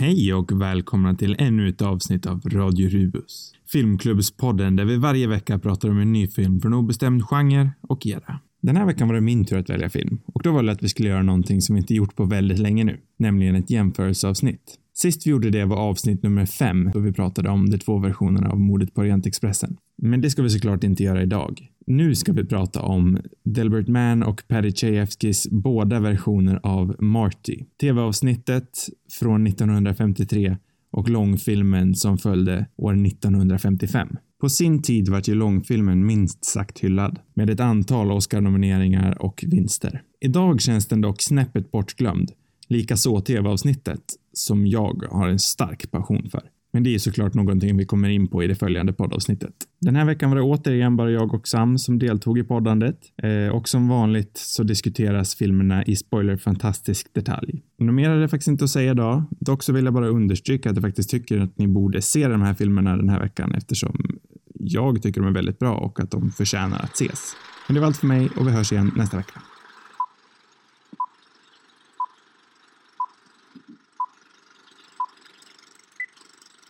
Hej och välkomna till ännu ett avsnitt av Radio Rubus. Filmklubbspodden där vi varje vecka pratar om en ny film från obestämd genre och era. Den här veckan var det min tur att välja film och då valde jag att vi skulle göra någonting som vi inte gjort på väldigt länge nu, nämligen ett jämförelseavsnitt. Sist vi gjorde det var avsnitt nummer fem då vi pratade om de två versionerna av mordet på Orientexpressen. Men det ska vi såklart inte göra idag. Nu ska vi prata om Delbert Mann och Paddy Chayefskis båda versioner av Marty. TV-avsnittet från 1953 och långfilmen som följde år 1955. På sin tid var ju långfilmen minst sagt hyllad, med ett antal Oscar-nomineringar och vinster. Idag känns den dock snäppet bortglömd, likaså TV-avsnittet, som jag har en stark passion för. Men det är såklart någonting vi kommer in på i det följande poddavsnittet. Den här veckan var det återigen bara jag och Sam som deltog i poddandet eh, och som vanligt så diskuteras filmerna i spoiler fantastisk detalj. Något mer är det faktiskt inte att säga idag. Dock så vill jag bara understryka att jag faktiskt tycker att ni borde se de här filmerna den här veckan eftersom jag tycker de är väldigt bra och att de förtjänar att ses. Men det var allt för mig och vi hörs igen nästa vecka.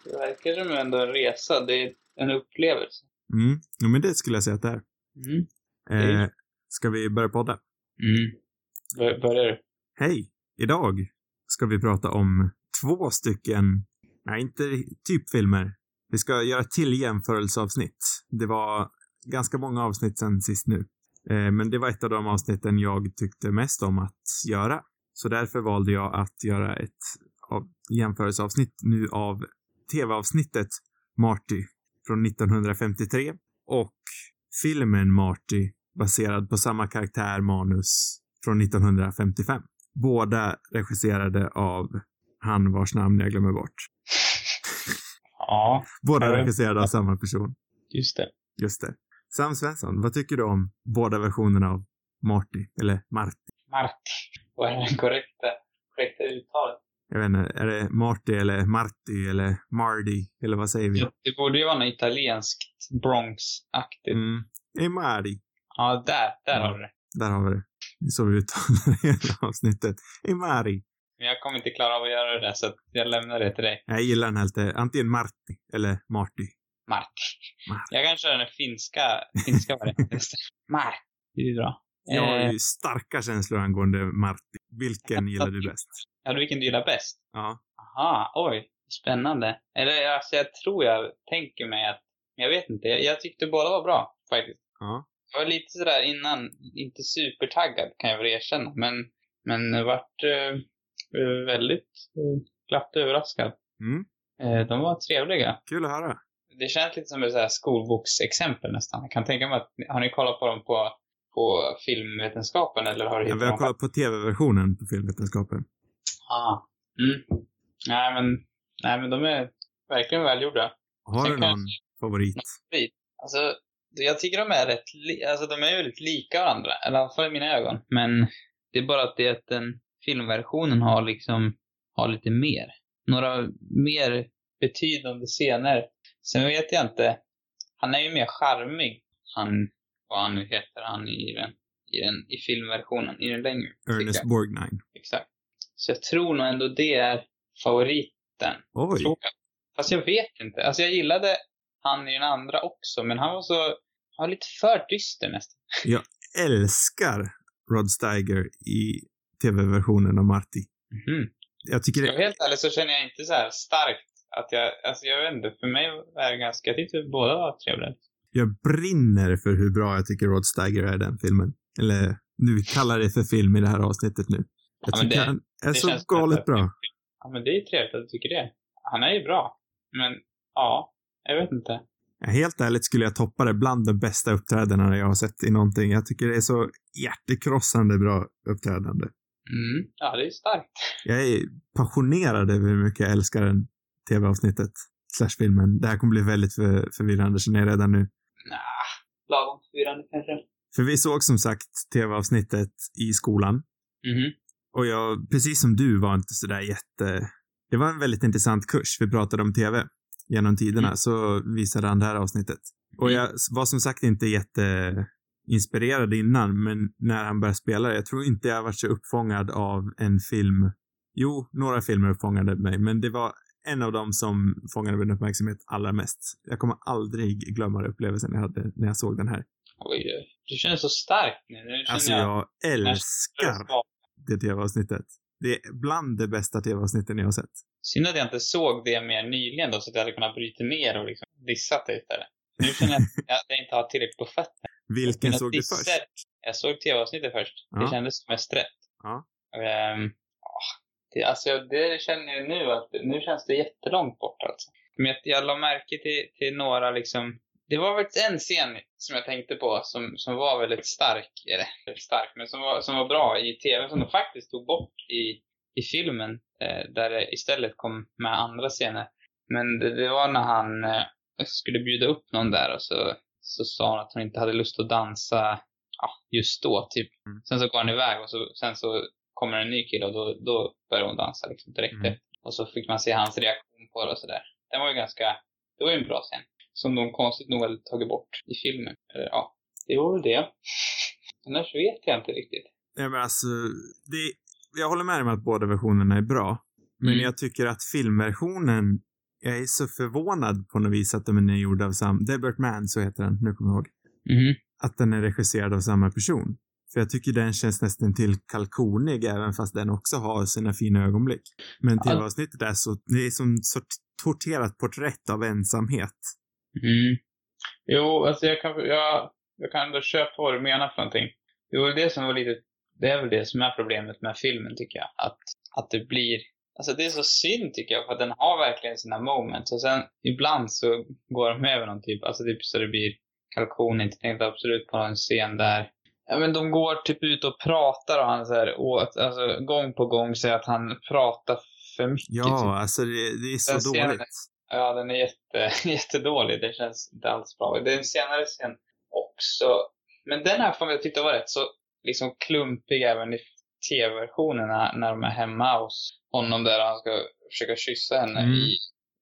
Det verkar som ändå en resa. Det är en upplevelse. Mm, ja, men det skulle jag säga att det är. Mm. Eh, ska vi börja podda? Mm. Bör- Börjar du? Hej! Idag ska vi prata om två stycken, nej inte typ filmer. Vi ska göra till jämförelseavsnitt. Det var ganska många avsnitt sen sist nu. Eh, men det var ett av de avsnitten jag tyckte mest om att göra. Så därför valde jag att göra ett av jämförelseavsnitt nu av tv-avsnittet Marty från 1953 och filmen Marty baserad på samma karaktär manus från 1955. Båda regisserade av han vars namn jag glömmer bort. Ja, Båda regisserade av samma person. just det. Just det. Sam Svensson, vad tycker du om båda versionerna av Marty? Eller Marty? Marti. Vad är det korrekta, korrekta uttalet? Jag vet inte, är det Marty eller Marty eller Marty? Eller vad säger vi? Det, borde ju vara något italienskt, Bronx-aktigt. Mm. Hey Marty. Ja, där, där Ja. har du det. Där har vi det. Det är så vi uttalar hela avsnittet. Hey Marty. Men jag kommer inte klara av att göra det där, så jag lämnar det till dig. Jag gillar den helt. eh, Antingen Marty eller Marty. Marti. Marti. Jag kan köra den finska, finska varianten. Marti. Det är bra. Jag har Eh, ju starka känslor angående Marty. Vilken gillar du bäst? ja, vilken du gillar bäst? Ja. Aha, oj. Spännande. Eller alltså, jag tror jag tänker mig att, jag vet inte, jag, jag tyckte båda var bra faktiskt. Ja. Jag var lite sådär innan, inte supertaggad kan jag väl erkänna, men, men vart eh, eh, väldigt eh, glatt överraskad. Mm. Eh, de var trevliga. Kul att höra. Det känns lite som ett skolboksexempel nästan. Jag kan tänka mig att, har ni kollat på dem på, på filmvetenskapen eller har du Ja, hittat vi har dem kollat på tv-versionen på filmvetenskapen. Ah. Mm. Nej men, nej men de är verkligen välgjorda. Har Sen du kan någon favorit? Alltså, jag tycker de är rätt, alltså de är väldigt lika varandra. I alla fall i mina ögon. Men det är bara att det att den filmversionen har liksom, har lite mer. Några mer betydande scener. Sen vet jag inte, han är ju mer charmig. Han, vad han nu heter, han i den, i den, i filmversionen, i den längre. Ernest jag. Borgnine. Exakt. Så jag tror nog ändå det är favoriten. Oj. Jag. Fast jag vet inte. Alltså jag gillade han i den andra också, men han var så, han var lite för dyster nästan. Älskar Rod Steiger i tv-versionen av Marty. Mhm. Jag tycker Jag det... är helt ärligt så känner jag inte så här starkt att jag, alltså jag vet inte, för mig är det ganska, jag tyckte båda var trevliga. Jag brinner för hur bra jag tycker Rod Steiger är i den filmen. Eller, nu kallar det för film i det här avsnittet nu. Jag Ja, tycker det- han är så galet bra. Ja men det är trevligt att du tycker det. Han är ju bra. Men, ja, jag vet inte. Helt ärligt skulle jag toppa det bland de bästa uppträdandena jag har sett i någonting. Jag tycker det är så hjärtekrossande bra uppträdande. Mm. Ja, det är starkt. Jag är passionerad över hur mycket jag älskar den tv-avsnittet. Slash filmen. Det här kommer bli väldigt för, förvirrande känner jag redan nu. Nah, lagom förvirrande kanske. För vi såg som sagt tv-avsnittet i skolan. Mhm. Och jag, precis som du, var inte sådär jätte... Det var en väldigt intressant kurs. Vi pratade om tv genom tiderna, Mm. så visade han det här avsnittet. Och jag var som sagt inte jätteinspirerad innan, men när han började spela, jag tror inte jag varit så uppfångad av en film Jo, några filmer fångade mig, men det var en av dem som fångade min uppmärksamhet allra mest. Jag kommer aldrig glömma upplevelsen jag hade när jag såg den här. Oj, du känner så starkt nu. nu Alltså, jag älskar det tv-avsnittet. Det är bland de bästa tv-avsnitten jag har sett. Synd att jag inte såg det mer nyligen då, så att jag hade kunnat bryta ner och liksom dissat det istället. Nu känner jag att jag inte har tillräckligt på fötterna. Vilken såg du först? Jag såg tv-avsnittet först. Ja. Det kändes mest rätt. Ja. Um, det, alltså, det känner jag nu att nu känns det jättelångt bort alltså. Men jag, jag la märke till, till några liksom det var faktiskt en scen som jag tänkte på som, som var väldigt stark, eller stark, men som var, som var bra i tv, som de faktiskt tog bort i, i filmen, eh, där det istället kom med andra scener. Men det, det var när han eh, skulle bjuda upp någon där och så, så sa hon att hon inte hade lust att dansa ja, just då, typ. Mm. Sen så går han iväg och så, sen så kommer en ny kille och då, då börjar hon dansa liksom direkt mm. Och så fick man se hans reaktion på det och sådär. Den var ju ganska, det var ju en bra scen som de konstigt nog hade tagit bort i filmen. Eller ja, det var väl det. Annars vet jag inte riktigt. Nej men alltså, det, jag håller med om att båda versionerna är bra. Men mm. jag tycker att filmversionen, jag är så förvånad på något vis att den är gjord av samma, Delbert Mann, så heter den, nu kommer jag ihåg. Mm. Att den är regisserad av samma person. För jag tycker den känns nästan till kalkonig även fast den också har sina fina ögonblick. Men tv-avsnittet är så, det är som så torterat porträtt av ensamhet. Mm. Jo, alltså jag kan, jag, jag kan ändå köpa vad du menar för någonting. Jo, det som var lite, det är väl det som är problemet med filmen tycker jag. Att, att det blir, alltså det är så synd tycker jag, för att den har verkligen sina moments. Och sen ibland så går de över någon typ, alltså typ så det blir kalkon, inte tänkte absolut på någon scen där Ja men de går typ ut och pratar och han så här, och, alltså, gång på gång säger att han pratar för mycket. Ja, typ. alltså det, det är så dåligt. Ja, den är jätte, jättedålig. Det känns inte alls bra. Det är en senare scen också. Men den här får jag tyckte var rätt så liksom klumpig även i tv-versionerna när de är hemma hos honom där han ska försöka kyssa henne mm. i...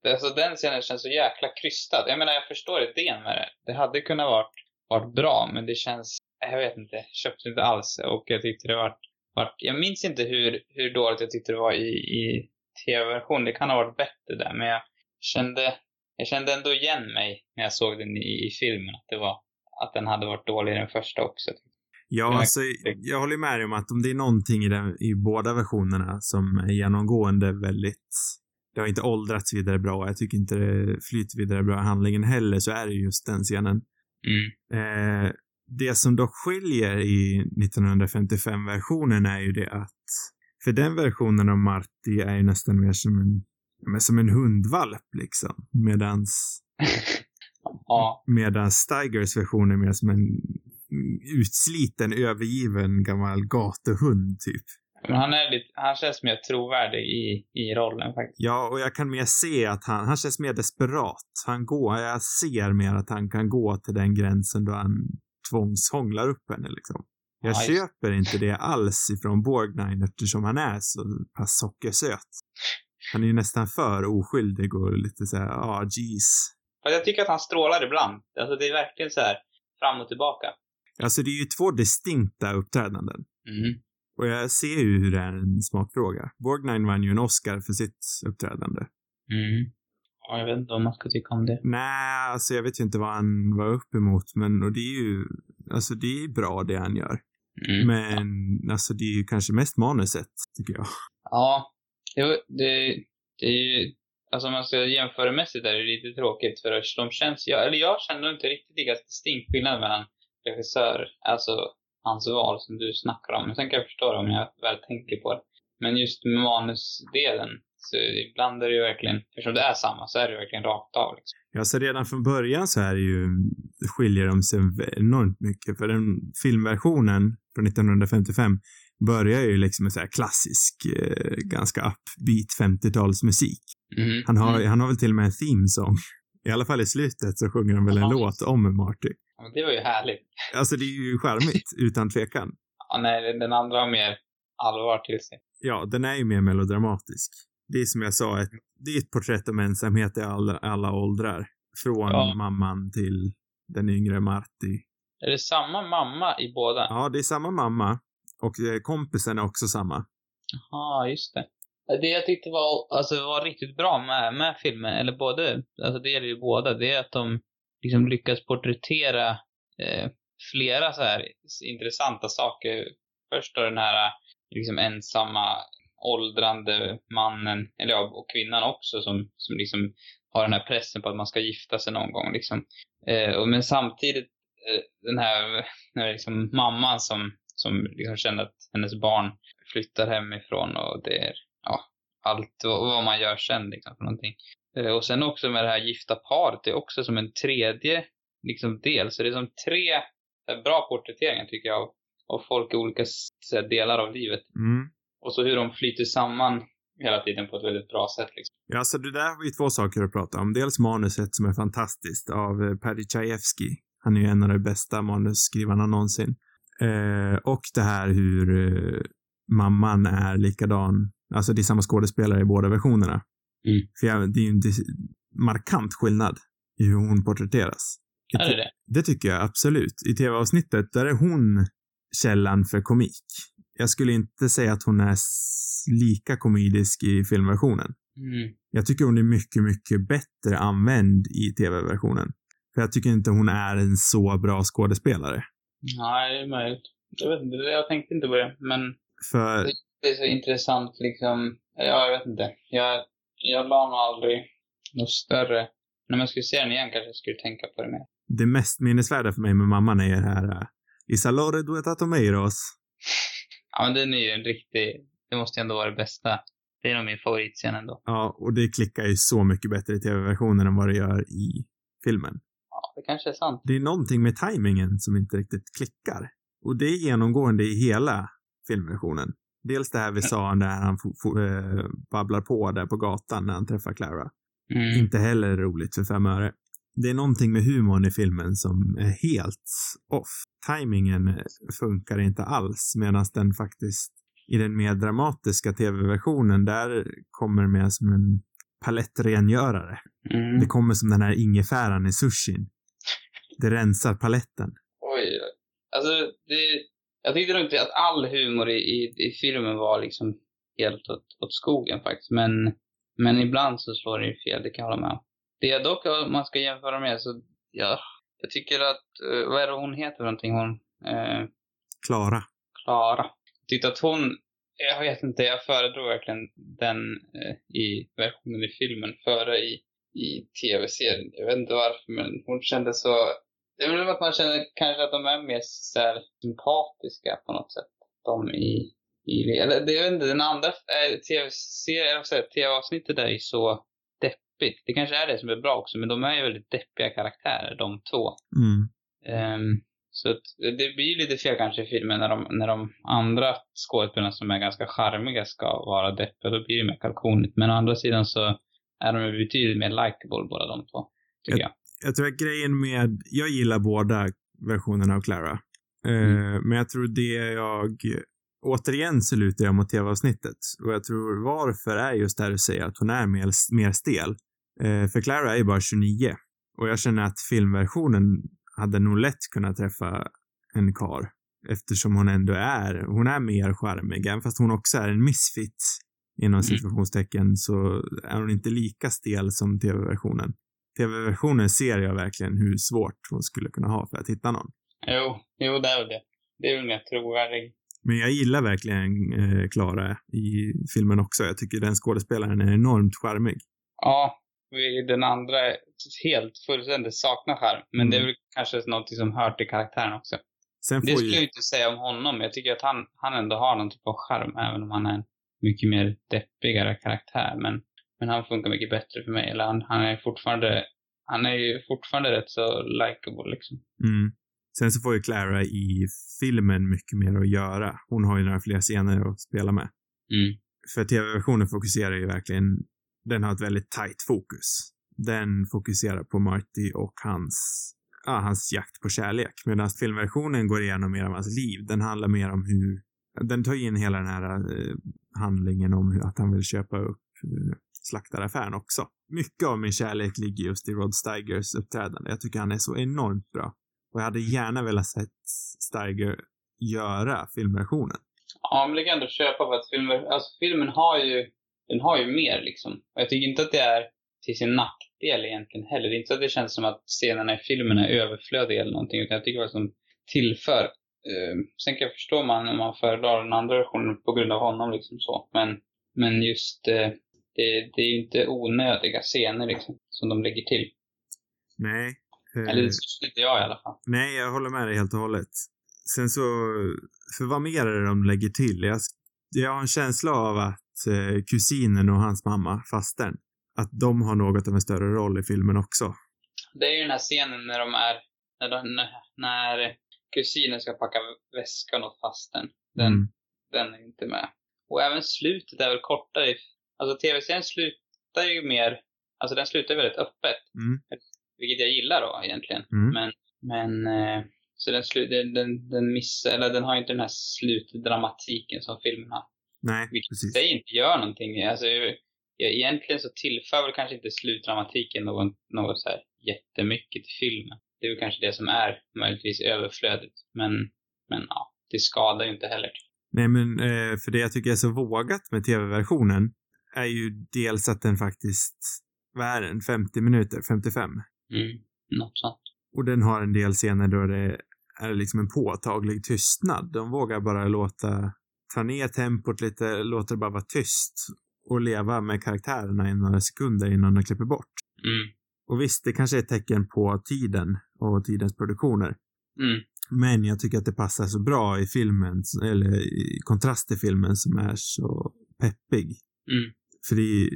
Alltså den scenen känns så jäkla krystad. Jag menar, jag förstår idén med det. Det hade kunnat varit, varit bra, men det känns... Jag vet inte. Köpte inte alls. Och jag tyckte det var... var jag minns inte hur, hur dåligt jag tyckte det var i, i tv-version. Det kan ha varit bättre där, men jag kände, jag kände ändå igen mig när jag såg den i, i filmen. Att, det var, att den hade varit dålig i den första också. Ja, alltså, jag håller med dig om att om det är någonting i, den, i båda versionerna som är genomgående väldigt det har inte åldrats vidare bra. Jag tycker inte det flyter vidare bra i handlingen heller, så är det just den scenen. Mm. Eh, det som dock skiljer i 1955-versionen är ju det att för den versionen av Marty är ju nästan mer som en men som en hundvalp liksom. Medans... ja. Medans Stigers version är mer som en utsliten, övergiven gammal gatuhund typ. Men han är lite, han känns mer trovärdig i, i rollen faktiskt. Ja, och jag kan mer se att han, han känns mer desperat. Han går, jag ser mer att han kan gå till den gränsen då han tvångshånglar upp henne liksom. Jag ja, köper inte det alls ifrån Borgnine eftersom han är så pass sockersöt. Han är ju nästan för oskyldig och lite så här, ja, ah, jeez. Fast jag tycker att han strålar ibland. Alltså det är verkligen så här fram och tillbaka. Alltså det är ju två distinkta uppträdanden. Mm. Och jag ser ju hur det är en smakfråga. Borgnine vann ju en Oscar för sitt uppträdande. Mm. Ja, jag vet inte om man ska tycka om det. Nej, alltså jag vet ju inte vad han var upp emot, men och det är ju, alltså det är bra det han gör. Mm. Men alltså det är ju kanske mest manuset, tycker jag. Ja, Jo, det, det är ju, alltså om man ska jämföramässigt är det lite tråkigt för de känns, jag, eller jag känner inte riktigt lika distinkt skillnad mellan regissör, alltså hans val som du snackar om. Men sen kan jag förstå det om jag väl tänker på det. Men just manusdelen, så ibland är det ju verkligen, eftersom det är samma, så är det verkligen rakt av. Liksom. Ja, så redan från början så är det ju, skiljer de sig enormt mycket. För den filmversionen från 1955 börjar ju liksom med så här klassisk, eh, ganska upbeat 50-talsmusik. Mm. Han, har, mm. han har väl till och med en theme-song. I alla fall i slutet så sjunger han väl en Aha. låt om Marty. Ja, det var ju härligt. Alltså det är ju charmigt, utan tvekan. Ja, nej, den andra har mer allvar till sig. Ja, den är ju mer melodramatisk. Det är som jag sa, ett, det är ett porträtt om ensamhet i alla, alla åldrar. Från ja. mamman till den yngre Marty. Är det samma mamma i båda? Ja, det är samma mamma. Och eh, kompisen är också samma. Jaha, just det. Det jag tyckte var, alltså, var riktigt bra med, med filmen, eller både, alltså det gäller ju båda, det är att de liksom lyckas porträttera eh, flera så här intressanta saker. Först då den här liksom ensamma åldrande mannen, eller ja, och kvinnan också som, som liksom har den här pressen på att man ska gifta sig någon gång liksom. Eh, och, men samtidigt eh, den här, här liksom mamman som, som liksom känner att hennes barn flyttar hemifrån och det är, ja, allt vad man gör sen liksom för någonting. Eh, och sen också med det här gifta paret, det är också som en tredje liksom del. Så det är som tre eh, bra porträtteringar tycker jag av, av folk i olika här, delar av livet. Mm. Och så hur de flyter samman hela tiden på ett väldigt bra sätt. Liksom. Ja, så det där har vi två saker att prata om. Dels manuset som är fantastiskt av eh, Paddy Chayefsky. Han är ju en av de bästa manusskrivarna någonsin. Eh, och det här hur eh, mamman är likadan. Alltså det är samma skådespelare i båda versionerna. Mm. För jag, det är ju en markant skillnad i hur hon porträtteras. Ja, det är det. Det tycker jag absolut. I tv-avsnittet, där är hon källan för komik. Jag skulle inte säga att hon är lika komedisk i filmversionen. Mm. Jag tycker hon är mycket, mycket bättre använd i tv-versionen. För jag tycker inte hon är en så bra skådespelare. Nej, det är möjligt. Jag vet inte, jag tänkte inte på det, men För, det är så intressant liksom. Ja, jag vet inte. Jag, jag la nog aldrig något större. När man skulle se den igen kanske jag skulle tänka på det mer. det mest minnesvärda för mig med mamman är det här Isalore dueta tomeiros. Ja, men den är ju en riktig, det måste ju ändå vara det bästa. Det är nog min favoritscen ändå. Ja, och det klickar ju så mycket bättre i tv-versionen än vad det gör i filmen. Ja, det kanske är sant. Det är någonting med tajmingen som inte riktigt klickar. Och det är genomgående i hela filmversionen. Dels det här vi sa när han eh, babblar på där på gatan när han träffar Clara. Mm. Inte heller roligt för fem öre. Det är någonting med humorn i filmen som är helt off. Timingen funkar inte alls medan den faktiskt i den mer dramatiska tv-versionen där kommer med som en palettrengörare. Mm. Det kommer som den här ingefäran i sushin. Det rensar paletten. Oj. Alltså, det, jag tyckte nog inte att all humor i, i, i filmen var liksom helt åt, åt skogen faktiskt. Men, men ibland så slår det ju fel, det kan jag hålla med om. Det jag dock om man ska jämföra med så, ja, jag tycker att, eh, vad är det hon heter för någonting hon, eh, Klara. Klara. Jag tyckte att hon, jag vet inte, jag föredrog verkligen den eh, i versionen i filmen före i, i tv-serien. Jag vet inte varför, men hon kände så, det är väl att man känner kanske att de är mer så här sympatiska på något sätt. De i, i eller det vet inte, den andra eh, tv-serien, tv-avsnittet är ju så deppigt. Det kanske är det som är bra också, men de är ju väldigt deppiga karaktärer, de två. Mm. Ehm, så det blir lite fel kanske i filmen när de, när de andra skådespelarna som är ganska charmiga ska vara deppiga. Då blir det mer kalkonigt. Men å andra sidan så är de ju betydligt mer likable båda de två. Tycker jag. Jag tror att grejen med, jag gillar båda versionerna av Clara. Eh, Men jag tror det jag, återigen så lutar jag mot tv-avsnittet. Och jag tror varför är just det du säger att hon är mer, mer stel. Eh, för Clara är ju bara 29. Och jag känner att filmversionen hade nog lätt kunnat träffa en kar Eftersom hon ändå är, hon är mer charmig. Även fast hon också är en misfit inom situationstecken så är hon inte lika stel som tv-versionen. Tv-versionen ser jag verkligen hur svårt hon skulle kunna ha för att hitta någon. Jo, jo det är väl det. Det är väl mer trovärdig. Men jag gillar verkligen eh, Klara i filmen också. Jag tycker den skådespelaren är enormt charmig. Ja, den andra helt fullständigt saknar charm. Men det är Mm. väl kanske något som hör till karaktären också. Sen Det skulle jag ju... inte säga om honom. Jag tycker att han, han ändå har någon typ av charm, även om han är en mycket mer deppigare karaktär. Men, men han funkar mycket bättre för mig. Eller han, han är fortfarande, han är ju fortfarande rätt så likable liksom. Mm. Sen så får ju Clara i filmen mycket mer att göra. Hon har ju några fler scener att spela med. Mm. För tv-versionen fokuserar ju verkligen, den har ett väldigt tight fokus. Den fokuserar på Marty och hans, ja, hans jakt på kärlek. Medan filmversionen går igenom mer av hans liv. Den handlar mer om hur, den tar in hela den här eh, handlingen om hur, att han vill köpa upp eh, slaktaraffären också. Mycket av min kärlek ligger just i Rod Steigers uppträdande. Jag tycker han är så enormt bra. Och jag hade gärna velat sett Steiger göra filmversionen. Ja, men det kan jag ändå köpa för att filmen, alltså filmen har ju den har ju mer liksom. Och jag tycker inte att det är till sin nackdel egentligen heller. Det är inte så att det känns som att scenerna i filmen är överflödiga eller någonting, utan jag tycker att de tillför. Uh, sen kan jag förstå om man, om man föredrar den andra versionen på grund av honom liksom så. Men, men just uh, det, det är ju inte onödiga scener liksom, som de lägger till. Nej. Eller det tycker inte jag i alla fall. Nej, jag håller med dig helt och hållet. Sen så, för vad mer är det de lägger till? Jag, jag har en känsla av att eh, kusinen och hans mamma, fastern, att de har något av en större roll i filmen också. Det är ju den här scenen när de är, när, de, när kusinen ska packa väskan åt fasten. Den, mm. den är inte med. Och även slutet är väl kortare. Alltså tv-serien slutar ju mer, alltså den slutar väldigt öppet. Mm. Vilket jag gillar då egentligen. Mm. Men, men eh, så den, den, den, den missar, eller den har inte den här slutdramatiken som filmen har. Nej, Vilket precis. Vilket inte gör någonting. Alltså, egentligen så tillför väl kanske inte slutdramatiken någon, något så här jättemycket till filmen. Det är väl kanske det som är möjligtvis överflödigt. Men, men ja, det skadar ju inte heller. Nej, men eh, för det jag tycker är så vågat med tv-versionen är ju dels att den faktiskt, vad är den, 50 minuter, 55? Mm, något sånt. Och den har en del scener då det är liksom en påtaglig tystnad. De vågar bara låta, ta ner tempot lite, låta det bara vara tyst och leva med karaktärerna i några sekunder innan de klipper bort. Mm. Och visst, det kanske är ett tecken på tiden och tidens produktioner. Mm. Men jag tycker att det passar så bra i filmen, eller i kontrast till filmen som är så peppig. Mm. För det är,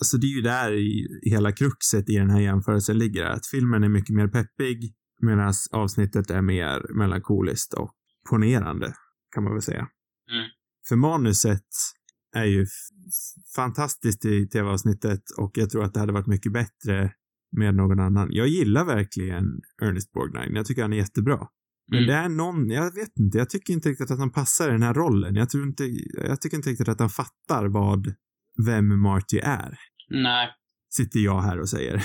alltså det är ju där i hela kruxet i den här jämförelsen ligger, att filmen är mycket mer peppig medan avsnittet är mer melankoliskt och ponerande, kan man väl säga. Mm. För manuset är ju fantastiskt i tv-avsnittet och jag tror att det hade varit mycket bättre med någon annan. Jag gillar verkligen Ernest Borgnine. Jag tycker han är jättebra. Men mm. det är någon, jag vet inte, jag tycker inte riktigt att han passar i den här rollen. Jag tror inte, jag tycker inte riktigt att han fattar vad, vem Marty är. Nej. Sitter jag här och säger.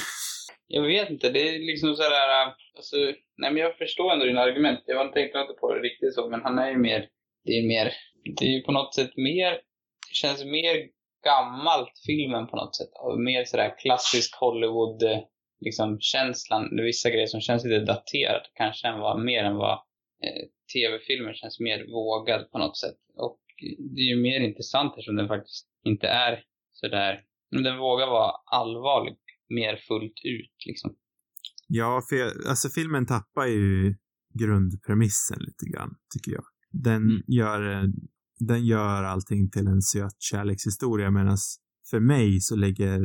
Jag vet inte, det är liksom sådär, alltså, nej men jag förstår ändå dina argument. Jag tänkte inte på det riktigt så, men han är ju mer, det är mer, det är ju på något sätt mer, det känns mer gammalt filmen på något sätt. Mer sådär klassisk Hollywood, liksom känslan, vissa grejer som känns lite daterat kanske än vad, mer än vad eh, tv-filmer känns mer vågad på något sätt. Och det är ju mer intressant eftersom den faktiskt inte är sådär, den vågar vara allvarlig mer fullt ut liksom. Ja, för jag, alltså filmen tappar ju grundpremissen lite grann, tycker jag. Den mm. gör, den gör allting till en söt kärlekshistoria medan för mig så lägger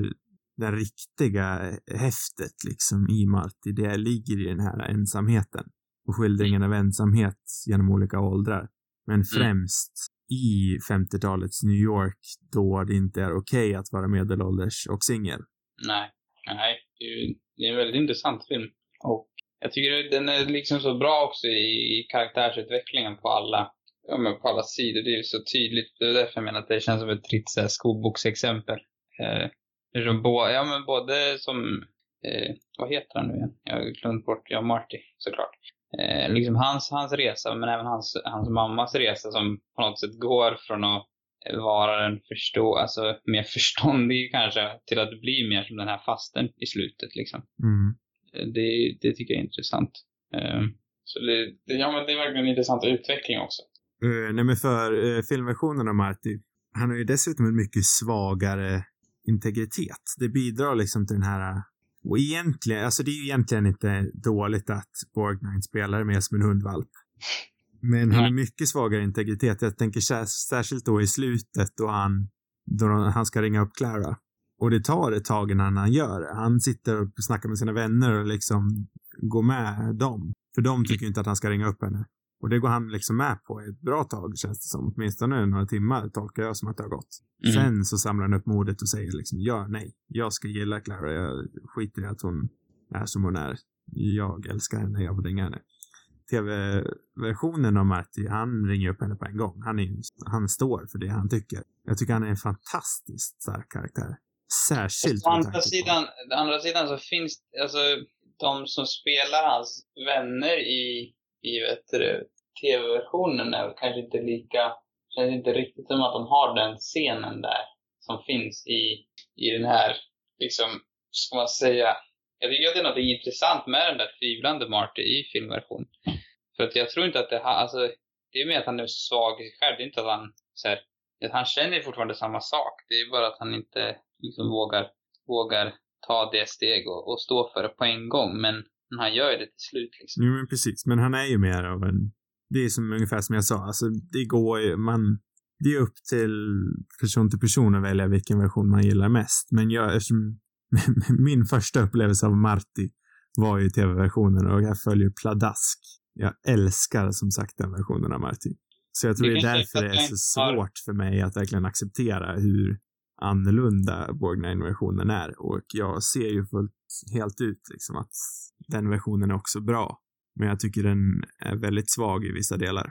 den riktiga häftet liksom i Marty, det ligger i den här ensamheten och skildringen av ensamhet genom olika åldrar. Men mm. främst mm. i 50-talets New York då det inte är okej okay att vara medelålders och singel. Nej, nej, det är, det är en väldigt intressant film. Och jag tycker den är liksom så bra också i karaktärsutvecklingen på alla, ja, men på alla sidor. Det är så tydligt. Det är därför jag menar att det känns som ett fritt skolboksexempel. Eh, ja, men både som, eh, vad heter han nu igen? Jag har glömt bort, ja, Marty såklart. Eh, liksom hans, hans resa, men även hans, hans mammas resa som på något sätt går från att vara den förstå, alltså mer förståndig kanske, till att bli mer som den här fasten i slutet liksom. Mm. Eh, det, det tycker jag är intressant. Uh, så det, det, ja, men det är verkligen en intressant utveckling också. Uh, nej men för uh, filmversionen av Marty, han har ju dessutom en mycket svagare integritet. Det bidrar liksom till den här och egentligen, alltså det är ju egentligen inte dåligt att Borgnine spelar med som en hundvalp. Men han har mycket svagare integritet. Jag tänker särskilt då i slutet då han, då han ska ringa upp Clara. Och det tar ett tag innan han gör det. Han sitter och snackar med sina vänner och liksom går med dem. För de tycker inte att han ska ringa upp henne. Och det går han liksom med på ett bra tag känns det som. Åtminstone några timmar tolkar jag som att det har gått. Mm. Sen så samlar han upp modet och säger liksom ja, nej, jag ska gilla Clara. Jag skiter i att hon är som hon är. Jag älskar henne, jag vill ringa henne. TV-versionen av Marty, han ringer upp henne på en gång. Han, är, han står för det han tycker. Jag tycker han är en fantastiskt stark karaktär. Särskilt Å andra sidan, andra sidan så finns alltså de som spelar hans vänner i, i vet du, tv-versionen är kanske inte lika, känns inte riktigt som att de har den scenen där. som finns i, i den här, liksom, ska man säga, jag tycker att det är något intressant med den där tvivlande Marty i filmversionen. För att jag tror inte att det, alltså, det är mer att han är svag i sig själv, det är inte att han, så här, han känner fortfarande samma sak. Det är bara att han inte liksom vågar, vågar ta det steg och, och stå för det på en gång. Men han gör ju det till slut liksom. Jo, men precis. Men han är ju mer av en, det är som ungefär som jag sa, alltså det går ju, man, det är upp till person till person att välja vilken version man gillar mest. Men jag, eftersom min första upplevelse av Marty var ju tv-versionen och jag följer pladask. Jag älskar som sagt den versionen av Marty. Så jag tror det, det är därför det är så svårt för mig att verkligen acceptera hur annorlunda Borgnine-versionen är. Och jag ser ju fullt, helt ut liksom att den versionen är också bra. Men jag tycker den är väldigt svag i vissa delar.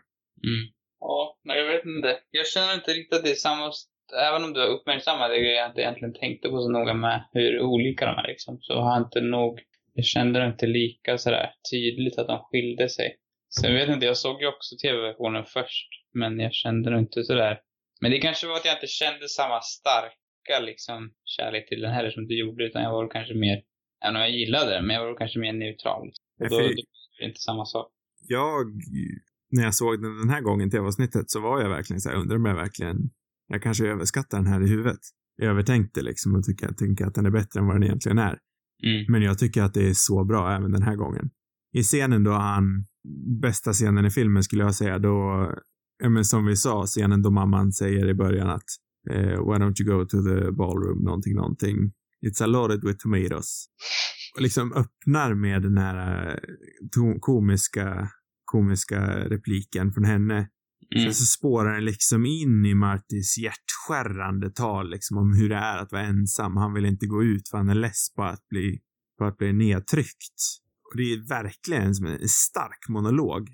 Mm. Ja, men jag vet inte. Jag känner inte riktigt att det är samma, även om du har uppmärksammat det jag inte egentligen tänkte på så noga med hur olika de är liksom, så har jag inte nog, jag kände det inte lika sådär tydligt att de skilde sig. Sen vet jag inte, jag såg ju också tv-versionen först, men jag kände det inte sådär. Men det kanske var att jag inte kände samma starka liksom kärlek till den heller som du gjorde, utan jag var kanske mer, även om jag gillade den, men jag var kanske mer neutral. Och då, då är det inte samma sak. Jag, när jag såg den den här gången, tv-avsnittet, så var jag verkligen så här, undrar om jag verkligen, jag kanske överskattar den här i huvudet. Jag övertänkte liksom och tycker, tycker att den är bättre än vad den egentligen är. Mm. Men jag tycker att det är så bra även den här gången. I scenen då han, bästa scenen i filmen skulle jag säga, då, ja men som vi sa, scenen då mamman säger i början att eh, why don't you go to the ballroom, någonting, någonting. It's a loaded with tomatoes. Och liksom öppnar med den här eh, komiska, komiska repliken från henne. Mm. Sen så spårar den liksom in i Martys hjärtskärrande tal liksom om hur det är att vara ensam. Han vill inte gå ut för han är less på att bli, på att bli nedtryckt. Och det är verkligen som en stark monolog.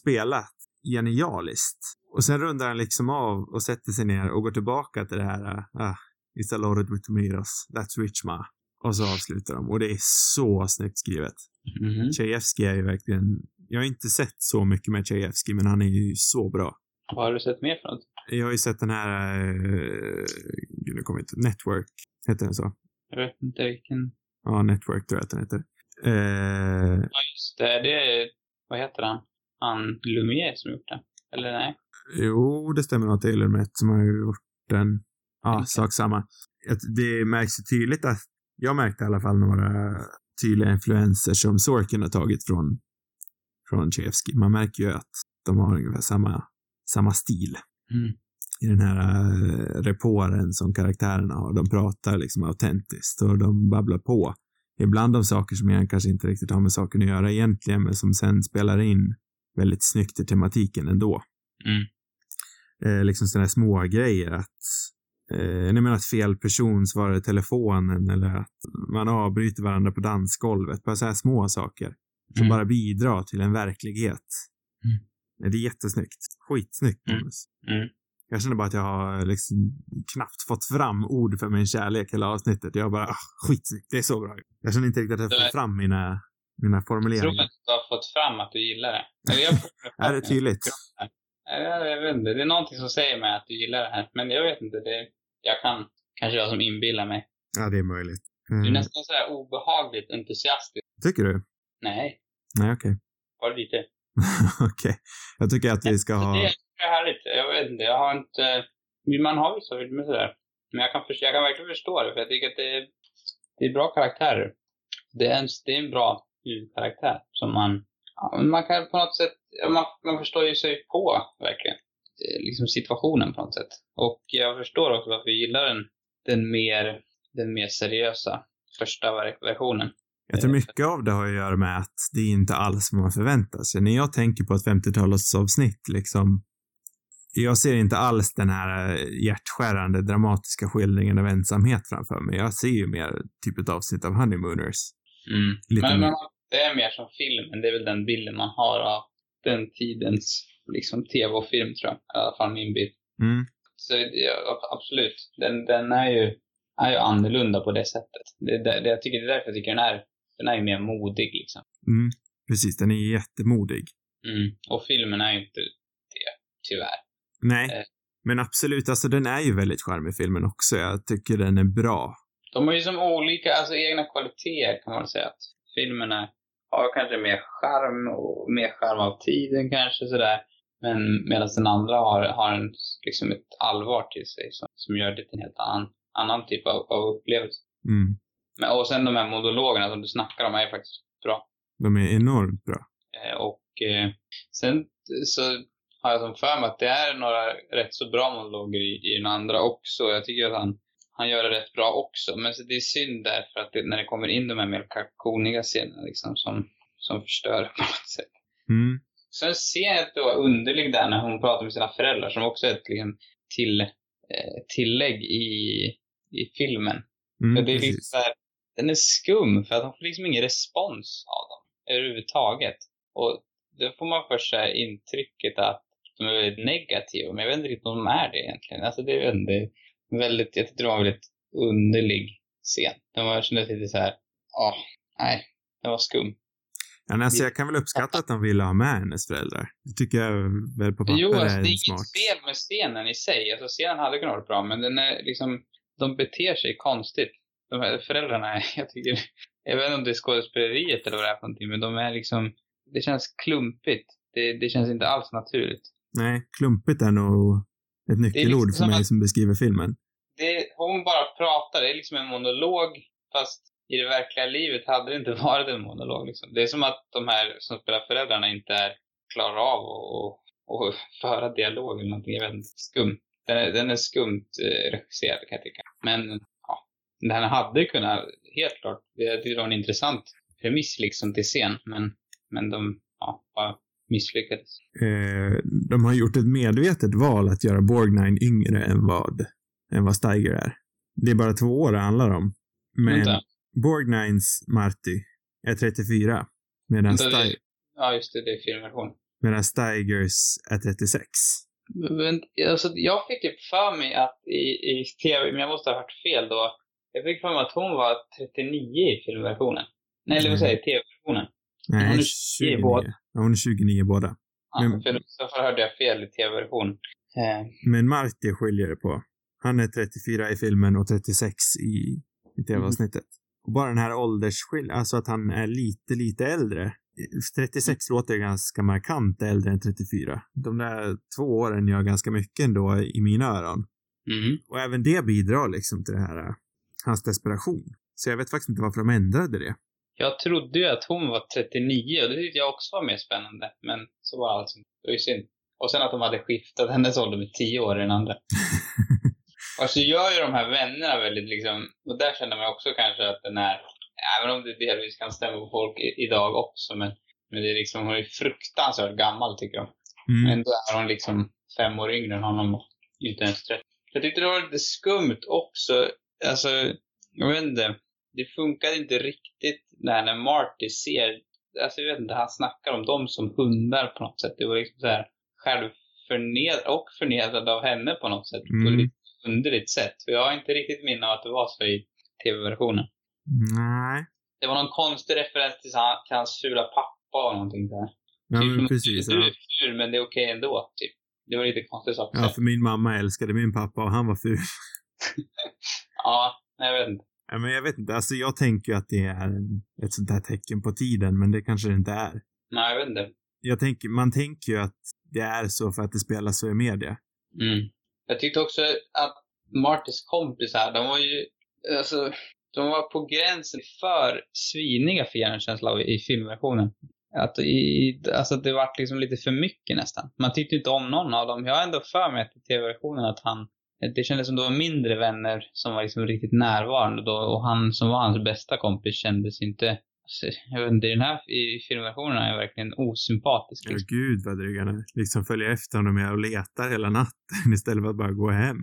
Spelat genialiskt. Och sen rundar han liksom av och sätter sig ner och går tillbaka till det här, ah, it's a loaded with tomatoes, that's rich ma. Och så avslutar de. Och det är så snyggt skrivet. Mhm. Tjejevskij är ju verkligen, jag har inte sett så mycket med Tjejevskij, men han är ju så bra. Vad har du sett mer för något? Jag har ju sett den här, eh, gud nu kommer inte, Network, heter den så? Jag vet inte vilken. Ja, Network tror jag att den heter. Eh, Ja, just det. Det är, vad heter han? Han Lumière som gjort den. Eller nej? jo, det stämmer nog att det är Lumet som har gjort den. Ja, Okej. sak samma. Det märks ju tydligt att, jag märkte i alla fall några tydliga influenser som Sorkin har tagit från, från Chevsky. Man märker ju att de har ungefär samma, samma stil. Mm. i den här uh, reporen som karaktärerna har. De pratar liksom autentiskt och de babblar på. Ibland om saker som jag kanske inte riktigt har med saken att göra egentligen, men som sen spelar in väldigt snyggt i tematiken ändå. Mm. Eh, liksom sådana små grejer att eh, jag menar att fel person svarar i telefonen eller att man avbryter varandra på dansgolvet. Bara så här små saker som Mm. bara bidrar till en verklighet. Mm. Eh, Det är jättesnyggt. Skitsnyggt Mm. manus. Mm. Jag känner bara att jag har liksom knappt fått fram ord för min kärlek hela avsnittet. Jag bara, ah, skitsnyggt, det är så bra. Jag känner inte riktigt att jag Nej. får fram mina, mina Jag tror formuleringar. att du har fått fram att du gillar det. Är det tydligt? Ja, jag vet inte. Det är någonting som säger mig att du gillar det här. Men jag vet inte. Det, jag kan, kanske jag som inbillar mig. Ja, det är möjligt. Du är Mm. nästan sådär obehagligt entusiastisk. Tycker du? Nej, Nej, okej. bara lite. okej. Jag tycker att vi ska ha... Det är härligt. Jag vet inte. Jag har inte... Man har vissa filmer sådär. Men jag kan, jag kan verkligen förstå det. För jag tycker att det är, det är bra karaktärer. Det är en, det är en bra huvudkaraktär som man... Ja, man kan på något sätt... Man, man förstår ju sig på, verkligen. Eh, Liksom situationen på något sätt. Och jag förstår också varför jag gillar den, den, mer, den mer seriösa första ver- versionen. Jag tror mycket av det har att göra med att det är inte alls vad man förväntar sig. När jag tänker på ett 50-talsavsnitt, liksom, jag ser inte alls den här eh, hjärtskärande, dramatiska skildringen av ensamhet framför mig. Jag ser ju mer typ ett avsnitt av Honeymooners. Mm. Men, men det är mer som filmen. Det är väl den bilden man har av den tidens liksom, tv och film, tror jag. I alla fall min bild. Mm. Så ja, absolut. Den, den är, ju, är ju annorlunda på det sättet. Det, det, det, jag tycker, det är därför jag tycker den är, den är ju mer modig, liksom. Mm. Precis, den är jättemodig. Mm. Och filmen är ju inte det, tyvärr. Nej, Eh. Men absolut, alltså den är ju väldigt charmig filmen också. Jag tycker den är bra. De har ju som olika, alltså egna kvaliteter kan man säga. Att filmerna har kanske mer charm och mer charm av tiden kanske sådär. Men medan den andra har, har en, liksom ett allvar till sig som, som gör det till en helt annan, annan typ av, av upplevelse. Mm. Men, och sen de här monologerna som du snackar om är faktiskt bra. De är enormt bra. Eh, och eh, sen så har jag som för mig att det är några rätt så bra monologer i, i den andra också. Jag tycker att han, han gör det rätt bra också. Men så det är synd därför att det, när det kommer in de här mer kakoniga scenerna liksom som, som förstör på något sätt. Mm. Sen ser jag att det var underlig där när hon pratar med sina föräldrar som också är ett liksom, till, eh, tillägg i, i filmen. Mm, För det är liksom så här, den är skum för att hon får liksom ingen respons av dem överhuvudtaget. Och då får man först så intrycket att de är väldigt negativa, men jag vet inte riktigt om de är det egentligen. Alltså det är väldigt, väldigt jag tyckte det var en väldigt underlig scen. Den var, jag kände lite så här, ja, nej, den var skum. Ja, alltså, jag kan väl uppskatta att de ville ha med hennes föräldrar. Det tycker jag väl på papper Jo, alltså, är det är en inget smart. fel med scenen i sig. Alltså scenen hade kunnat vara bra, men den är liksom, de beter sig konstigt. De här föräldrarna, är- jag tycker, jag vet inte om det är skådespeleriet eller vad det är för någonting, men de är liksom, det känns klumpigt. Det, det känns inte alls naturligt. Nej, klumpigt är nog ett nyckelord liksom för som mig att- som beskriver filmen. Det, hon bara pratar, det är liksom en monolog, fast i det verkliga livet hade det inte varit en monolog. Liksom. Det är som att de här som spelar föräldrarna inte är klarar av att och, föra dialog eller någonting. Jag vet inte. Skum. Den är, den är skumt eh, regisserad kan jag tycka. Men ja, den hade kunnat, helt klart, det, det var en intressant premiss liksom till scen. Men, men de ja, bara misslyckades. Eh, de har gjort ett medvetet val att göra Borgnine yngre än vad, än vad Steiger är. Det är bara två år det handlar om. Men Vänta. Borgnines Marty är 34. Medan, Ste- Ja, just det, det är filmversion. medan Steigers är 36. Men, alltså, jag fick typ för mig att i, i tv, men jag måste ha hört fel då. Jag fick för mig att hon var 39 i filmversionen. Nej, eller vad säger jag, tv-versionen. Nej, Hon är 29. 29 båda. Ja, hon är 29 båda. Ja, Men- för, så hörde jag fel i tv-versionen. Eh, Men Marty skiljer det på. Han är 34 i filmen och 36 i, i tv-avsnittet. Och bara den här åldersskillnaden, alltså att han är lite, lite äldre. 36 låter ganska markant äldre än 34. De där två åren gör ganska mycket ändå i mina öron. mm. Och även det bidrar liksom till det här, äh, hans desperation. Så jag vet faktiskt inte varför de ändrade det. Jag trodde ju att hon var 39 och det tyckte jag också var mer spännande. Men så var det alltså. Det var ju synd. Och sen att de hade skiftat hennes ålder med 10 år i den andra. Och så gör ju de här vännerna väldigt liksom, och där känner man också kanske att den är, även om det delvis kan stämma på folk i, idag också, men, men det är liksom, hon är fruktansvärt gammal tycker de. Mm. Ändå är hon liksom fem år yngre än honom och inte ens 30. Jag tyckte det var lite skumt också, alltså, jag vet inte, det funkade inte riktigt när, när Marty ser, alltså jag vet inte, han snackar om dem som hundar på något sätt. Det var liksom så här självförnedrad och förnedrad av henne på något sätt. Mm. lite underligt sätt. För jag har inte riktigt minne av att det var så i tv-versionen. Nej. Det var någon konstig referens till, han, till hans fula pappa och någonting där. Ja, Typ men precis. Du är ful men det är okej ändå, typ. Det var lite konstigt sak ja, för min mamma älskade min pappa och han var ful. Ja, jag vet inte. Ja, men jag vet inte, alltså jag tänker att det är en, ett sånt här tecken på tiden, men det kanske det inte är. Nej, jag vet inte. Jag tänker, man tänker ju att det är så för att det spelas så i media. Mm. Jag tyckte också att Martys kompisar, de var ju, alltså, de var på gränsen för sviniga för hjärnkänsla av i filmversionen. Att i, alltså det var liksom lite för mycket nästan. Man tyckte inte om någon av dem. Jag har ändå för mig att i tv-versionen att han, det kändes som det var mindre vänner som var liksom riktigt närvarande då och han som var hans bästa kompis kändes inte, i den här filmversionen är jag verkligen osympatisk. Ja, Liksom. gud vad drygarna liksom följer efter honom och letar hela natten istället för att bara gå hem.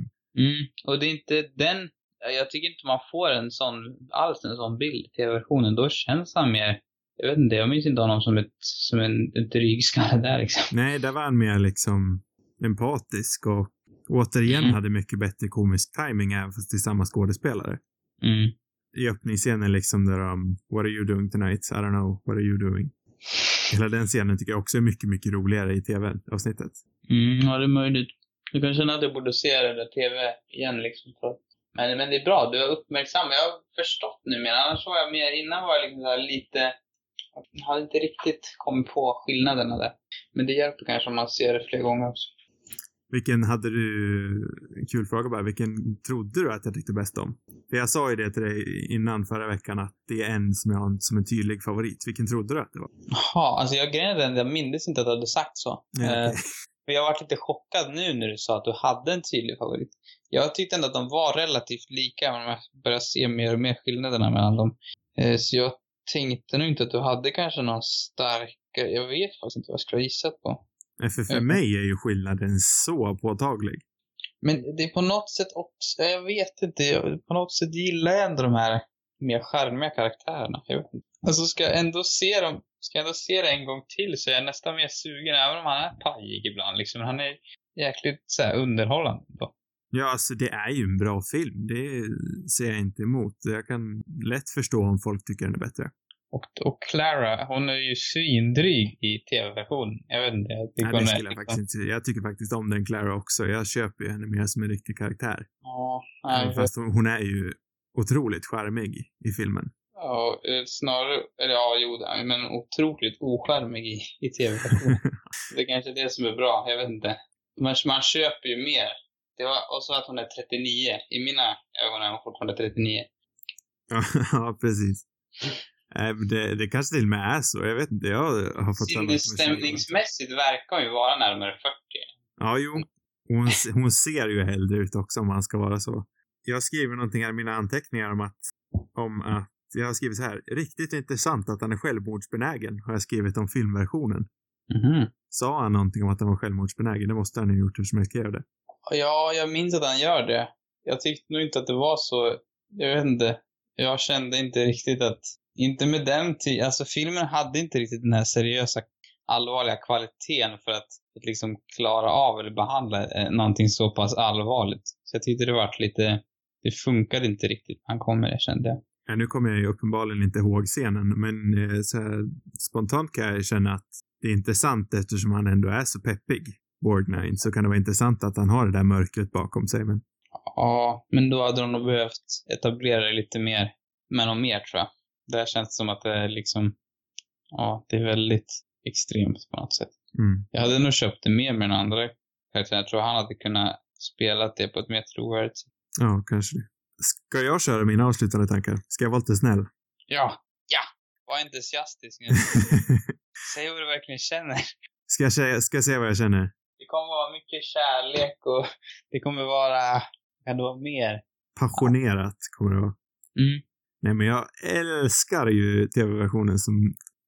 Mm, och det är inte den, jag tycker inte man får en sån, alls en sån bild i tv-versionen. Då känns han mer, jag vet inte, jag minns inte honom som ett, som en, en dryg skalle där liksom. Nej, där var han mer liksom empatisk och återigen Mm. hade mycket bättre komisk timing även fast det är samma skådespelare. Mm. I öppningsscenen liksom där de, What are you doing tonight? I don't know, what are you doing? Hela den scenen tycker jag också är mycket, mycket roligare i tv-avsnittet. Mm, ja det är möjligt. Du kan känna att du borde se den där TV igen liksom. För... Men, men det är bra, du har uppmärksammat. Jag har förstått nu mer. Annars var jag mer, innan var jag liksom lite... Jag hade inte riktigt kommit på skillnaderna där. Men det hjälper kanske om man ser det fler gånger också. Vilken hade du, en kul fråga bara, vilken trodde du att jag tyckte bäst om? För jag sa ju det till dig innan förra veckan att det är en som jag har som en tydlig favorit. Vilken trodde du att det var? Jaha, alltså jag grejen den, jag minns inte att du hade sagt så. Ja, okej. Eh, jag varit lite chockad nu när du sa att du hade en tydlig favorit. Jag tyckte ändå att de var relativt lika, men jag börjar se mer och mer skillnaderna mellan dem. Eh, så jag tänkte nog inte att du hade kanske någon starkare, jag vet faktiskt inte vad jag skulle ha gissat på. För, för Mm. mig är ju skillnaden så påtaglig. Men det är på något sätt också, jag vet inte, jag, på något sätt gillar jag ändå de här mer charmiga karaktärerna. Jag vet inte. Alltså ska jag ändå se dem, ska jag ändå se det en gång till så är jag nästan mer sugen, även om han är pajig ibland liksom. Han är jäkligt så här, underhållande då. Ja, alltså det är ju en bra film. Det ser jag inte emot. Jag kan lätt förstå om folk tycker den är bättre. Och, och Clara, hon är ju svindryg i tv-versionen. Jag vet inte, jag tycker Nej, det skulle jag faktiskt inte Jag tycker faktiskt om den Clara också. Jag köper ju henne mer som en riktig karaktär. Ja, nej, Fast hon, hon är ju otroligt charmig i filmen. ja, eh, snarare, eller ja, jo, men otroligt oskärmig i, i tv-versionen. det är kanske är det som är bra, jag vet inte. Man, man köper ju mer. Det var, och så att hon är 39. I mina ögon är hon fortfarande 39. Ja, ja, precis. Det, det kanske till och med är så. Jag vet inte. Jag har fått för mig att hon är 20. Sinnesstämningsmässigt verkar hon ju vara närmare 40. Ja, jo. Hon, hon ser ju äldre ut också om man ska vara så. Jag skriver någonting här i mina anteckningar om att, om att, jag har skrivit så här, riktigt intressant att han är självmordsbenägen, har jag skrivit om filmversionen. Mhm. Sa han någonting om att han var självmordsbenägen? Det måste han ju ha gjort eftersom jag skrev det. Ja, jag minns att han gör det. Jag tyckte nog inte att det var så, jag vet inte. Jag kände inte riktigt att, inte med den tiden, alltså filmen hade inte riktigt den här seriösa, allvarliga kvaliteten för att, att liksom klara av eller behandla eh, någonting så pass allvarligt. Så jag tyckte det vart lite, det funkade inte riktigt. Han kommer, jag kände jag. Ja, nu kommer jag ju uppenbarligen inte ihåg scenen, men eh, så här, spontant kan jag känna att det är intressant eftersom han ändå är så peppig, Borgnine, så kan det vara intressant att han har det där mörkret bakom sig. Men Ja, men då hade de nog behövt etablera det lite mer, med något mer tror jag. Det här känns som att det är liksom, ja, det är väldigt extremt på något sätt. mm. Jag hade nog köpt det mer med den andra karaktären. Jag tror han hade kunnat spela det på ett mer trovärdigt sätt. ja, kanske det. Ska jag köra mina avslutande tankar? Ska jag vara lite snäll? Ja, ja! Var entusiastisk nu. Säg vad du verkligen känner. Ska jag, säga, ska jag säga vad jag känner? Det kommer vara mycket kärlek och det kommer vara, kan det vara mer? Passionerat kommer det vara. Mm. Nej, men jag älskar ju tv-versionen som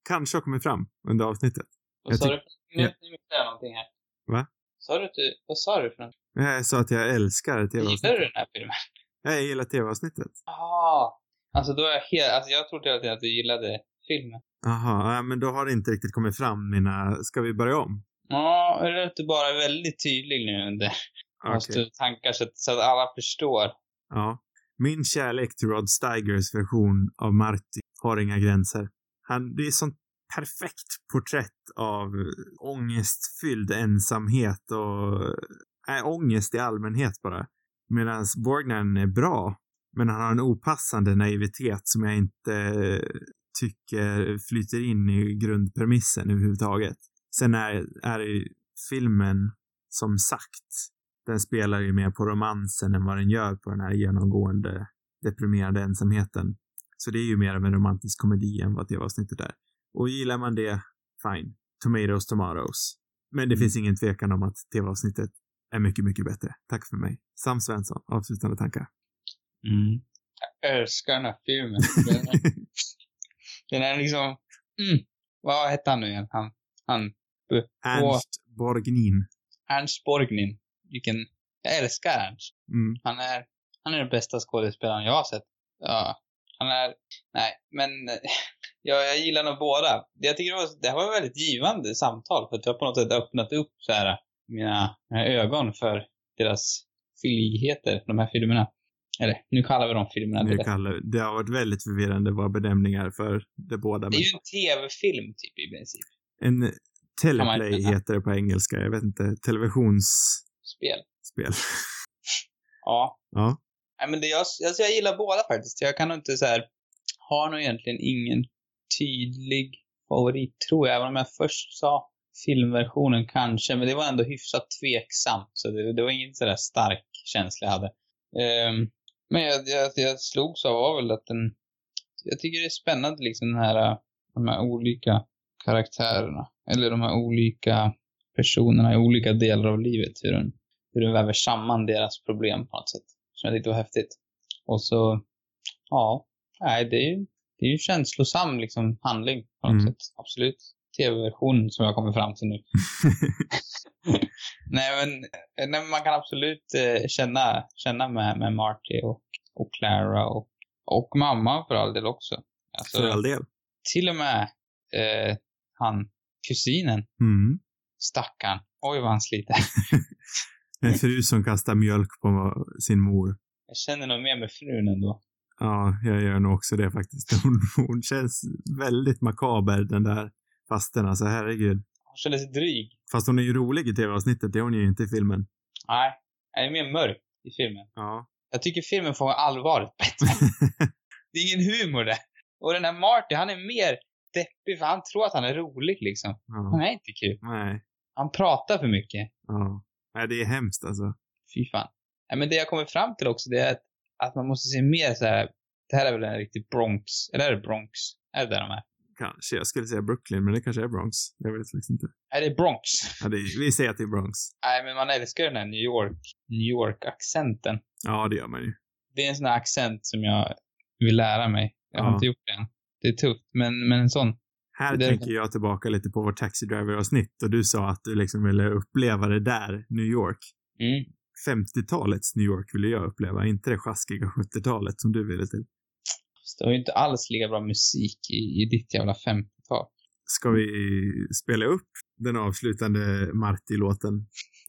kanske har kommit fram under avsnittet. Vad sa du? Nu, nu missade jag någonting här. Va? Sa du att du, vad sa du för något? Jag sa att jag älskar Gillar du tv-avsnittet. den här filmen? Jag gillar tv-avsnittet. Ah, alltså då är jag helt, alltså jag trodde hela tiden att du gillade filmen. Jaha, ja, men då har det inte riktigt kommit fram mina... Ska vi börja om? Ja, är du inte bara väldigt tydlig nu under måste tankar så att, så att alla förstår? Ja. Min kärlek till Rod Steigers version av Marty har inga gränser. Han, det är sånt perfekt porträtt av eh, ångestfylld ensamhet och äh, ångest i allmänhet bara. Medan Borgnan är bra, men han har en opassande naivitet som jag inte eh, tycker flyter in i grundpremissen överhuvudtaget. Sen är, är filmen, som sagt, den spelar ju mer på romansen än vad den gör på den här genomgående deprimerade ensamheten. Så det är ju mer av en romantisk komedi än vad tv-avsnittet är. Och gillar man det, fine. Tomatoes, tomatoes. Men det finns ingen tvekan om att tv-avsnittet är mycket, mycket bättre. Tack för mig. Sam Svensson, avslutande tankar. Mm. Jag älskar den här filmen. Den är, den är liksom, mm, vad hette han nu igen? Han, han, Ernst Borgnin. Ernst Borgnine. Vilken, jag älskar Ernst. Mm. Han är, han är den bästa skådespelaren jag har sett. Ja, han är, nej, men ja, jag gillar nog båda. Jag tycker det var, det här var ett väldigt givande samtal för att jag på något sätt öppnat upp så här mina, mina ögon för deras fylligheter, de här filmerna. Eller, nu kallar vi dem filmerna. Det, kallar, det har varit väldigt förvirrande våra benämningar för de båda. det är ju en tv-film typ i princip. en teleplay heter det på engelska. Jag vet inte. Televisionsspel. Spel. Ja. Ja. Nej, men det, jag, alltså jag gillar båda faktiskt. Jag kan inte så här, har nog egentligen ingen tydlig favorit tror jag. Även om jag först sa filmversionen kanske, men det var ändå hyfsat tveksamt. Så det, det var ingen sådär stark känsla jag hade. Ehm, men jag, jag, jag slogs av var väl att den, jag tycker det är spännande liksom den här, de här olika karaktärerna. Eller de här olika personerna i olika delar av livet. Hur den, hur den väver samman deras problem på något sätt. Som jag tyckte var häftigt. Och så, ja, nej det är ju, det är ju känslosam liksom handling på något Mm. sätt. Absolut. Tv-versionen som jag kommer fram till nu. nej, men, nej men man kan absolut eh, känna, känna med, med Marty och, och Clara och, och mamma för all del också. Alltså, För all del. till och med eh, han, kusinen, Mm. stackaren. Oj vad han sliter. En fru som kastar mjölk på sin mor. Jag känner nog mer med frun ändå. Ja, jag gör nog också det faktiskt. Hon, hon känns väldigt makaber, den där fasten. Alltså herregud. Hon känner sig dryg. Fast hon är ju rolig i tv-avsnittet, det är hon ju inte i filmen. Nej, han är mer mörk i filmen. Ja. Jag tycker filmen får allvaret bättre. det är ingen humor där. Och den här Marty, han är mer deppig för han tror att han är rolig liksom. Han ja. är inte kul. Nej. Han pratar för mycket. Ja. Nej, det är hemskt alltså. Fy fan. Nej, men det jag kommer fram till också, det är att, att man måste se mer så här. Det här är väl en riktig Bronx, eller är det Bronx? Är det där de är? Kanske. Jag skulle säga Brooklyn, men det kanske är Bronx. Jag vet faktiskt inte. Är det Bronx? Ja, det är, vi säger att det är Bronx. Nej, men man älskar den här New York, New York-accenten. Ja, det gör man ju. Det är en sån här accent som jag vill lära mig. Jag har Ja. inte gjort det än. Det är tufft, men, men en sån. Här Det- tänker jag tillbaka lite på vårt Taxi Driver-avsnitt och du sa att du liksom ville uppleva det där, New York. Mm. 50-talets New York ville jag uppleva, inte det sjaskiga 70-talet som du ville till. Det var ju inte alls lika bra musik i, i ditt jävla 50-tal. Ska vi spela upp den avslutande Marty-låten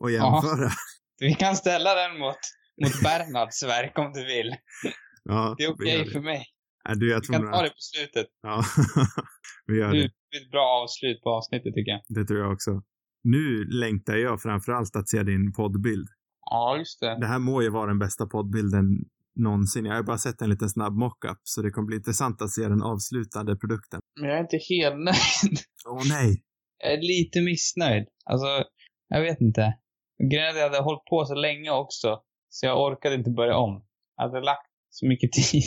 och jämföra? Vi kan ställa den mot, mot Bernhards verk om du vill. Ja, Det är okej det. för mig. Är du, jag Vi tror kan nog ta det på slutet. Ja, vi gör Det det. är ett bra avslut på avsnittet tycker jag. Det tror jag också. Nu längtar jag framförallt att se din poddbild. Ja, just det. Det här må ju vara den bästa poddbilden någonsin. Jag har ju bara sett en liten snabb mockup, så det kommer bli intressant att se den avslutande produkten. Men jag är inte helt nöjd. Åh nej! Jag är lite missnöjd. Alltså, jag vet inte. Grejen är att jag hade hållit på så länge också, så jag orkade inte börja om. Jag hade lagt så mycket tid.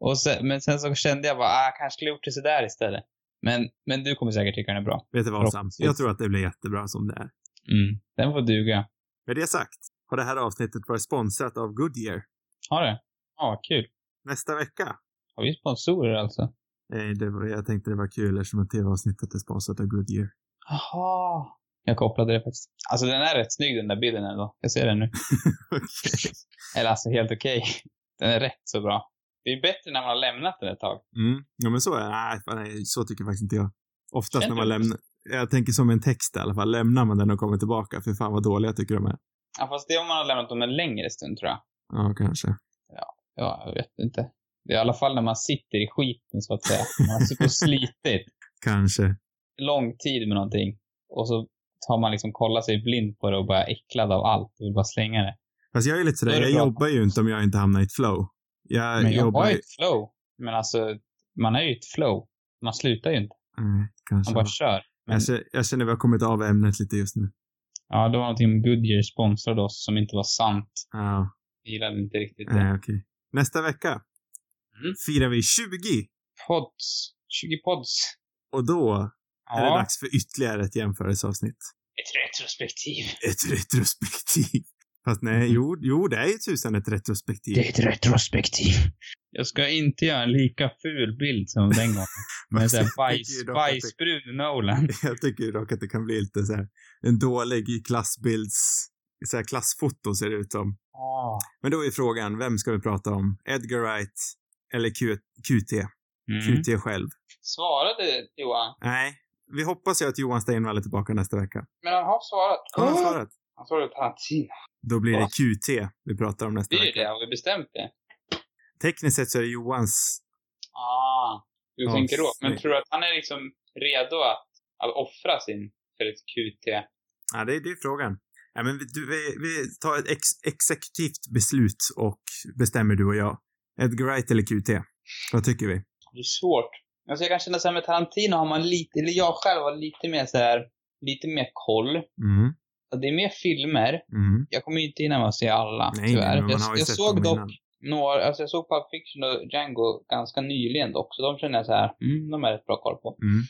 Och sen, men sen så kände jag bara, ah, kanske skulle gjort det sådär istället. Men, men du kommer säkert tycka den är bra. Vet du vad Sam? Jag tror att det blir jättebra som det är. Mm. Den får duga. Med det sagt har det här avsnittet varit sponsrat av Goodyear. Har det? Ja, vad kul. Nästa vecka. Har vi sponsorer alltså? Nej, det var, jag tänkte det var kul eftersom tv-avsnittet är sponsrat av Goodyear. Jaha. Jag kopplade det faktiskt. Alltså den är rätt snygg den där bilden ändå. Jag ser den nu. Okej. Eller alltså helt okej. Den är rätt så bra. Det är bättre när man har lämnat den ett tag. Mm. Ja, men så är det. Nej, så tycker faktiskt inte jag. Oftast Känner när man lämnar, jag tänker som en text i alla fall. Lämnar man den och kommer tillbaka, för fan vad dåliga jag tycker de är. Ja, fast det är om man har lämnat dem en längre stund tror jag. Ja, kanske. Ja, jag vet inte. Det är i alla fall när man sitter i skiten så att säga. Man har suttit och slitit Kanske. lång tid med någonting. Och så tar man liksom kollar sig blind på det och bara är äcklad av allt och vill bara slänga det. Fast jag är lite är sådär, det jag jobbar ju inte om jag inte hamnar i ett flow. Jag, Men jag jobbar har ju ett flow. Men alltså, man är ju ett flow. Man slutar ju inte. Kanske. Man bara kör. Men, Jag, känner, jag känner att vi har kommit av ämnet lite just nu. ja, det var någonting med Goodyear sponsrade oss som inte var sant. Ja, Jag gillade inte riktigt det. nej okej. Nästa vecka Mm. firar vi 20 Pods. 20 pods. och då är det Ja, dags för ytterligare ett jämförelseavsnitt. ett retrospektiv. Ett retrospektiv. Fast nej, jo, jo, det är ju tusan ett retrospektiv. Det är ett retrospektiv. Jag ska inte göra en lika ful bild som den gången. Med såhär Jag bajs, tycker dock att det- bajsbrun Nolan. Jag tycker ju dock att det kan bli lite så här en dålig klassbilds, så här klassfoto ser det ut som. Ah. Men då är frågan, vem ska vi prata om? Edgar Wright eller Q, QT? Mm. QT själv? Svarade Johan? Nej, vi hoppas ju att Johan Steinvall är tillbaka nästa vecka. Men han har svarat. Har han svarat? Han svarade Tarantino. Då blir det? QT vi pratar om nästa Det är vecka. det, har vi bestämt det? Tekniskt sett så är det Johans... Ah. Du Ja, tänker då. Men tror du att han är liksom redo att, att offra sin för ett QT? Ja, det, är- det är frågan. Ja, men vi, vi, vi tar ett ex, exekutivt beslut och bestämmer du och jag. Edgar Wright eller QT? Vad tycker vi? Det är svårt. Alltså jag kan känna så här med Tarantino har man lite, eller jag själv har lite mer så här, lite mer koll. Mm. Det är mer filmer. Mm. Jag kommer inte hinna med att se alla, Nej, tyvärr. nej, jag jag såg dock innan. några, alltså jag såg Pulp Fiction och Django ganska nyligen dock, så de känner jag så här, mm, de är rätt bra koll på. Mm.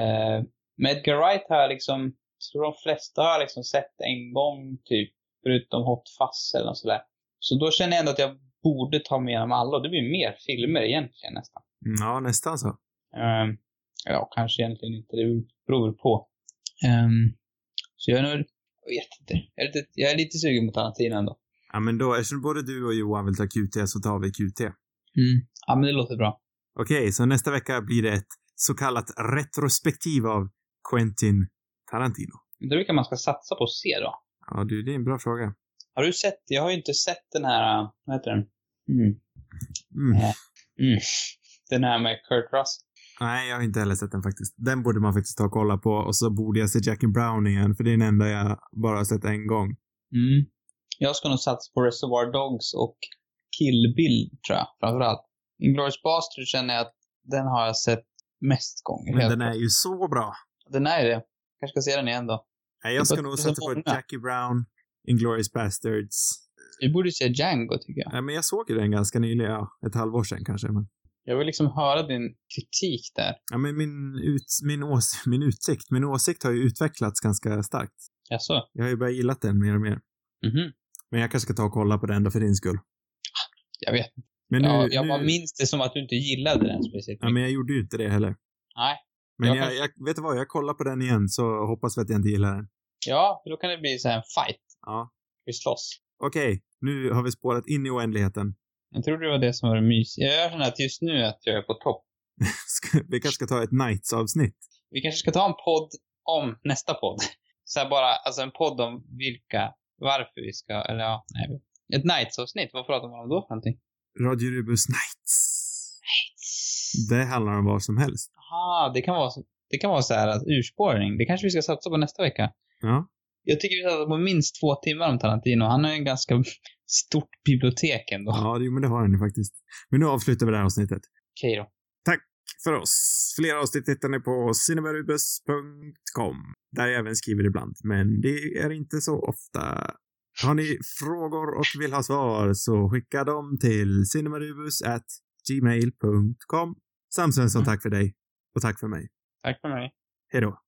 Eh, med Edgar Wright har jag liksom, tror de flesta har jag liksom sett en gång typ, förutom Hot Fuzz eller något sådär. Så då känner jag ändå att jag borde ta med dem alla och det blir mer filmer egentligen nästan. Ja, nästan så. Ehm, ja, kanske egentligen inte, det beror väl på. Ehm, så jag är nog, jag vet inte, jag är lite, jag är lite sugen på Tarantino ändå. Ja, men då, eftersom både du och Johan vill ta QT så tar vi QT. Mm. Ja, men det låter bra. Okej, så nästa vecka blir det ett så kallat retrospektiv av Quentin Tarantino. Det brukar man ska satsa på att se då. Ja, du, det är en bra fråga. Har du sett, jag har ju inte sett den här, vad heter den? Mm. Mm. Mm. Den här med Kurt Russell. Nej, jag har inte heller sett den faktiskt. Den borde man faktiskt ta och kolla på och så borde jag se Jackie Brown igen, för det är den enda jag bara har sett en gång. Mm. Jag ska nog satsa på Reservoir Dogs och Kill Bill, tror jag, framförallt. Inglourious Basterds känner jag att den har jag sett mest gånger. Men den är ju så bra. Den är det. Kanske ska se den igen då. Nej, jag ska Det nog sätta på. Jackie Brown, Inglourious Bastards. Vi borde se Django, tycker jag. Ja, men jag såg ju den ganska nyligen, ja, ett halvår sedan kanske. Men, Jag vill liksom höra din kritik där. ja, men min, ut, min, ås, min utsikt, min åsikt har ju utvecklats ganska starkt. Jaså? Jag har ju börjat gilla den mer och mer. Mhm. Men jag kanske ska ta och kolla på den då för din skull. Jag vet inte. Men nu, Ja, jag nu, bara minns det som att du inte gillade den speciellt Ja, men jag gjorde ju inte det heller. Nej. Men Jag jag, jag, vet du vad, jag kollar på den igen så hoppas vi att jag inte gillar den. Ja, för då kan det bli så här en fight. Ja. Vi slåss. Okej, nu har vi spårat in i oändligheten. Jag tror det var det som var det mysiga. Jag känner att just nu att jag är på topp. Vi kanske ska ta ett Nights-avsnitt. Vi kanske ska ta en podd om nästa podd. Så här bara, alltså en podd om vilka, varför vi ska, eller ja, nej. Ett Nights-avsnitt, vad pratar man om då för någonting? Radio Rubus Nights. Det handlar om vad som helst. Aha, det kan vara det kan vara så här att urspårning. Det kanske vi ska satsa på nästa vecka. Ja. Jag tycker vi satsar på minst två timmar om Tarantino. Han har en ganska stort bibliotek ändå. Ja, det, men det har den ju faktiskt. Men nu avslutar vi det här avsnittet. Okej då. För oss. Fler avsnitt hittar ni på cinemarubus.com. Där jag även skriver ibland, men det är inte så ofta. Har ni frågor och vill ha svar så skicka dem till cinemarubus@gmail.com. Sam Svensson, tack för dig. Och tack för mig. Tack för mig. Hej då.